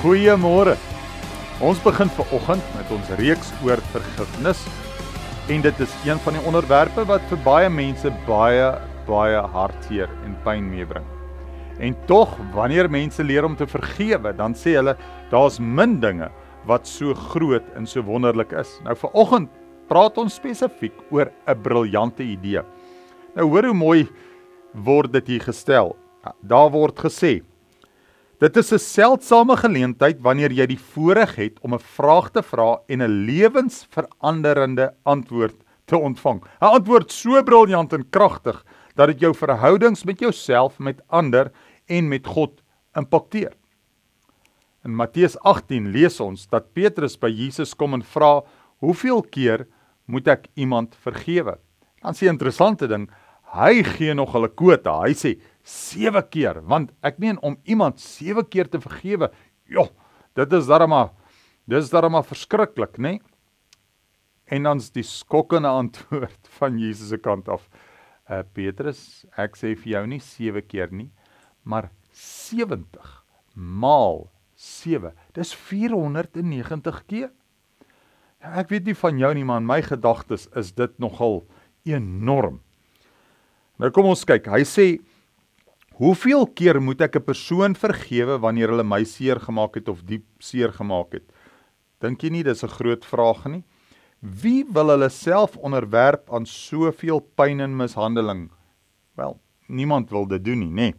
Goeiemôre. Ons begin ver oggend met ons reeks oor vergifnis en dit is een van die onderwerpe wat vir baie mense baie baie hartseer en pyn meebring. En tog, wanneer mense leer om te vergewe, dan sê hulle daar's min dinge wat so groot en so wonderlik is. Nou vir oggend praat ons spesifiek oor 'n briljante idee. Nou hoor hoe mooi word dit hier gestel. Daar word gesê Dit is 'n seldsame geleentheid wanneer jy die voorreg het om 'n vraag te vra en 'n lewensveranderende antwoord te ontvang. 'n Antwoord so briljant en kragtig dat dit jou verhoudings met jouself, met ander en met God impakteer. In Matteus 18 lees ons dat Petrus by Jesus kom en vra: "Hoeveel keer moet ek iemand vergewe?" Dan sê 'n interessante ding, hy gee nog 'n kwota. Hy sê 7 keer want ek meen om iemand 7 keer te vergewe ja dit is darma dis darma verskriklik nê? Nee? en dan's die skokkende antwoord van Jesus se kant af. Uh, Petrus ek sê vir jou nie 7 keer nie maar 70 maal 7 dis 490 keer. Ja, ek weet nie van jou nie maar in my gedagtes is dit nogal enorm. Nou kom ons kyk. Hy sê Hoeveel keer moet ek 'n persoon vergewe wanneer hulle my seer gemaak het of diep seer gemaak het? Dink jy nie dis 'n groot vraag nie? Wie wil hulle self onderwerp aan soveel pyn en mishandeling? Wel, niemand wil dit doen nie, nê. Nee.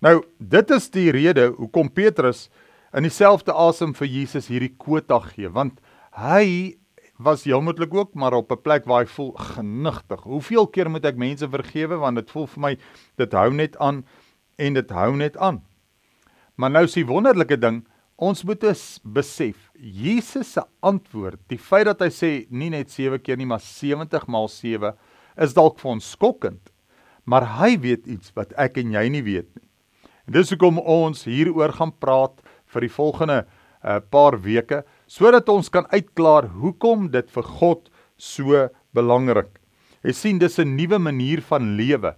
Nou, dit is die rede hoekom Petrus in dieselfde asem vir Jesus hierdie kwota gee, want hy was heelmoetlik ook maar op 'n plek waar hy voel genigtig. Hoeveel keer moet ek mense vergewe want dit voel vir my dit hou net aan en dit hou net aan. Maar nou is die wonderlike ding, ons moet besef, Jesus se antwoord, die feit dat hy sê nie net 7 keer nie, maar 70 maal 7 is dalk vir ons skokkend. Maar hy weet iets wat ek en jy nie weet nie. En dis hoekom ons hieroor gaan praat vir die volgende 'n eh, paar weke sodat ons kan uitklaar hoekom dit vir God so belangrik. Jy sien dis 'n nuwe manier van lewe.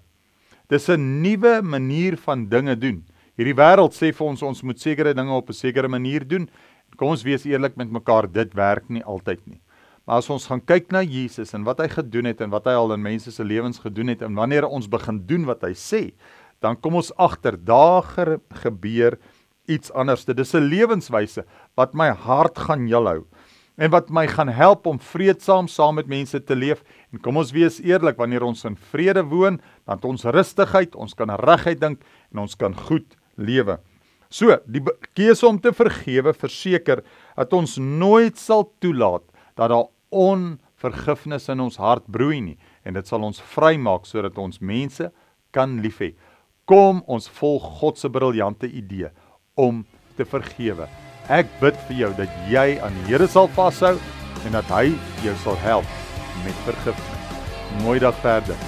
Dis 'n nuwe manier van dinge doen. Hierdie wêreld sê vir ons ons moet sekere dinge op 'n sekere manier doen. Kom ons wees eerlik met mekaar, dit werk nie altyd nie. Maar as ons gaan kyk na Jesus en wat hy gedoen het en wat hy al in mense se lewens gedoen het en wanneer ons begin doen wat hy sê, dan kom ons agter daar gebeur iets anders. Dit is 'n lewenswyse wat my hart gaan heelhou en wat my gaan help om vreedsaam saam met mense te leef. En kom ons wees eerlik, wanneer ons in vrede woon, dan het ons rustigheid, ons kan reguit dink en ons kan goed lewe. So, die keuse om te vergewe verseker dat ons nooit sal toelaat dat daar onvergifnis in ons hart broei nie en dit sal ons vrymaak sodat ons mense kan lief hê. Kom ons volg God se briljante idee om te vergewe. Ek bid vir jou dat jy aan die Here sal vashou en dat hy jou sal help met vergifnis. Mooi dag verder.